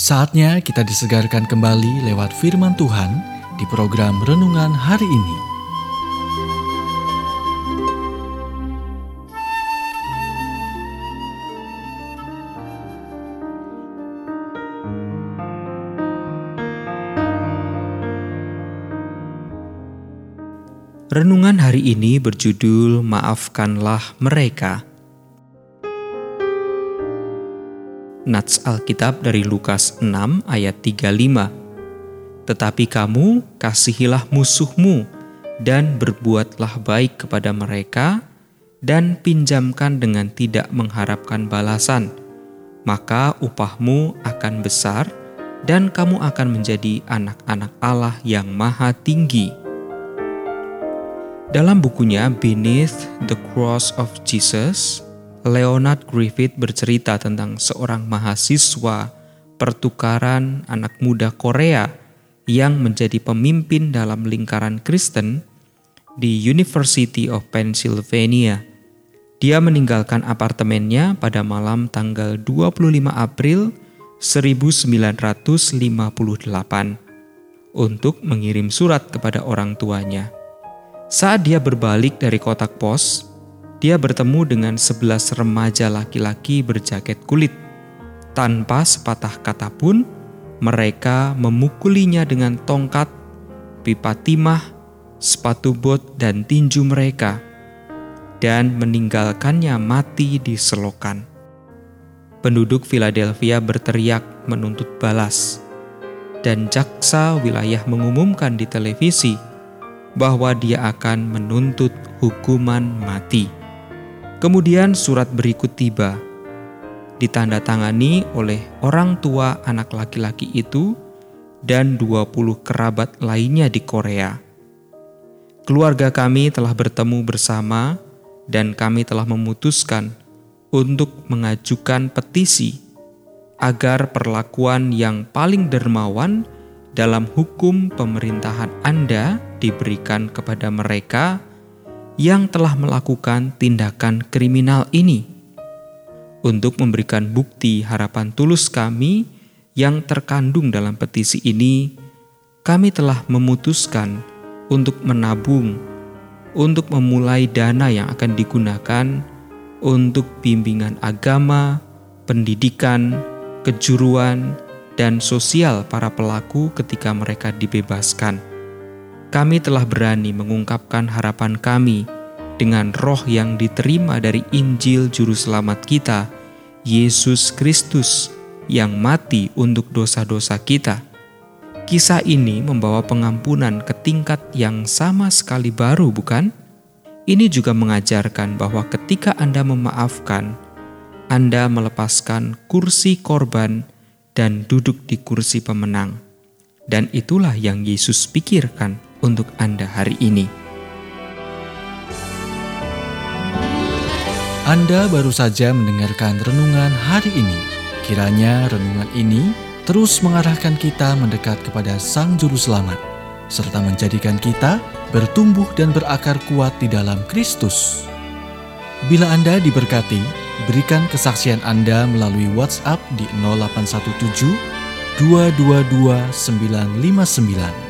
Saatnya kita disegarkan kembali lewat firman Tuhan di program renungan hari ini. Renungan hari ini berjudul "Maafkanlah Mereka". Nats Alkitab dari Lukas 6 ayat 35. Tetapi kamu kasihilah musuhmu dan berbuatlah baik kepada mereka dan pinjamkan dengan tidak mengharapkan balasan. Maka upahmu akan besar dan kamu akan menjadi anak-anak Allah yang maha tinggi. Dalam bukunya Beneath the Cross of Jesus, Leonard Griffith bercerita tentang seorang mahasiswa pertukaran anak muda Korea yang menjadi pemimpin dalam lingkaran Kristen di University of Pennsylvania. Dia meninggalkan apartemennya pada malam tanggal 25 April 1958 untuk mengirim surat kepada orang tuanya. Saat dia berbalik dari kotak pos, dia bertemu dengan sebelas remaja laki-laki berjaket kulit. Tanpa sepatah kata pun, mereka memukulinya dengan tongkat, pipa timah, sepatu bot, dan tinju mereka, dan meninggalkannya mati di selokan. Penduduk Philadelphia berteriak menuntut balas, dan jaksa wilayah mengumumkan di televisi bahwa dia akan menuntut hukuman mati. Kemudian surat berikut tiba, ditandatangani oleh orang tua anak laki-laki itu dan 20 kerabat lainnya di Korea. Keluarga kami telah bertemu bersama dan kami telah memutuskan untuk mengajukan petisi agar perlakuan yang paling dermawan dalam hukum pemerintahan Anda diberikan kepada mereka yang telah melakukan tindakan kriminal ini. Untuk memberikan bukti harapan tulus kami yang terkandung dalam petisi ini, kami telah memutuskan untuk menabung, untuk memulai dana yang akan digunakan untuk bimbingan agama, pendidikan, kejuruan, dan sosial para pelaku ketika mereka dibebaskan kami telah berani mengungkapkan harapan kami dengan roh yang diterima dari Injil Juru Selamat kita, Yesus Kristus, yang mati untuk dosa-dosa kita. Kisah ini membawa pengampunan ke tingkat yang sama sekali baru, bukan? Ini juga mengajarkan bahwa ketika Anda memaafkan, Anda melepaskan kursi korban dan duduk di kursi pemenang. Dan itulah yang Yesus pikirkan untuk Anda hari ini. Anda baru saja mendengarkan renungan hari ini. Kiranya renungan ini terus mengarahkan kita mendekat kepada Sang Juru Selamat, serta menjadikan kita bertumbuh dan berakar kuat di dalam Kristus. Bila Anda diberkati, berikan kesaksian Anda melalui WhatsApp di 0817 222 959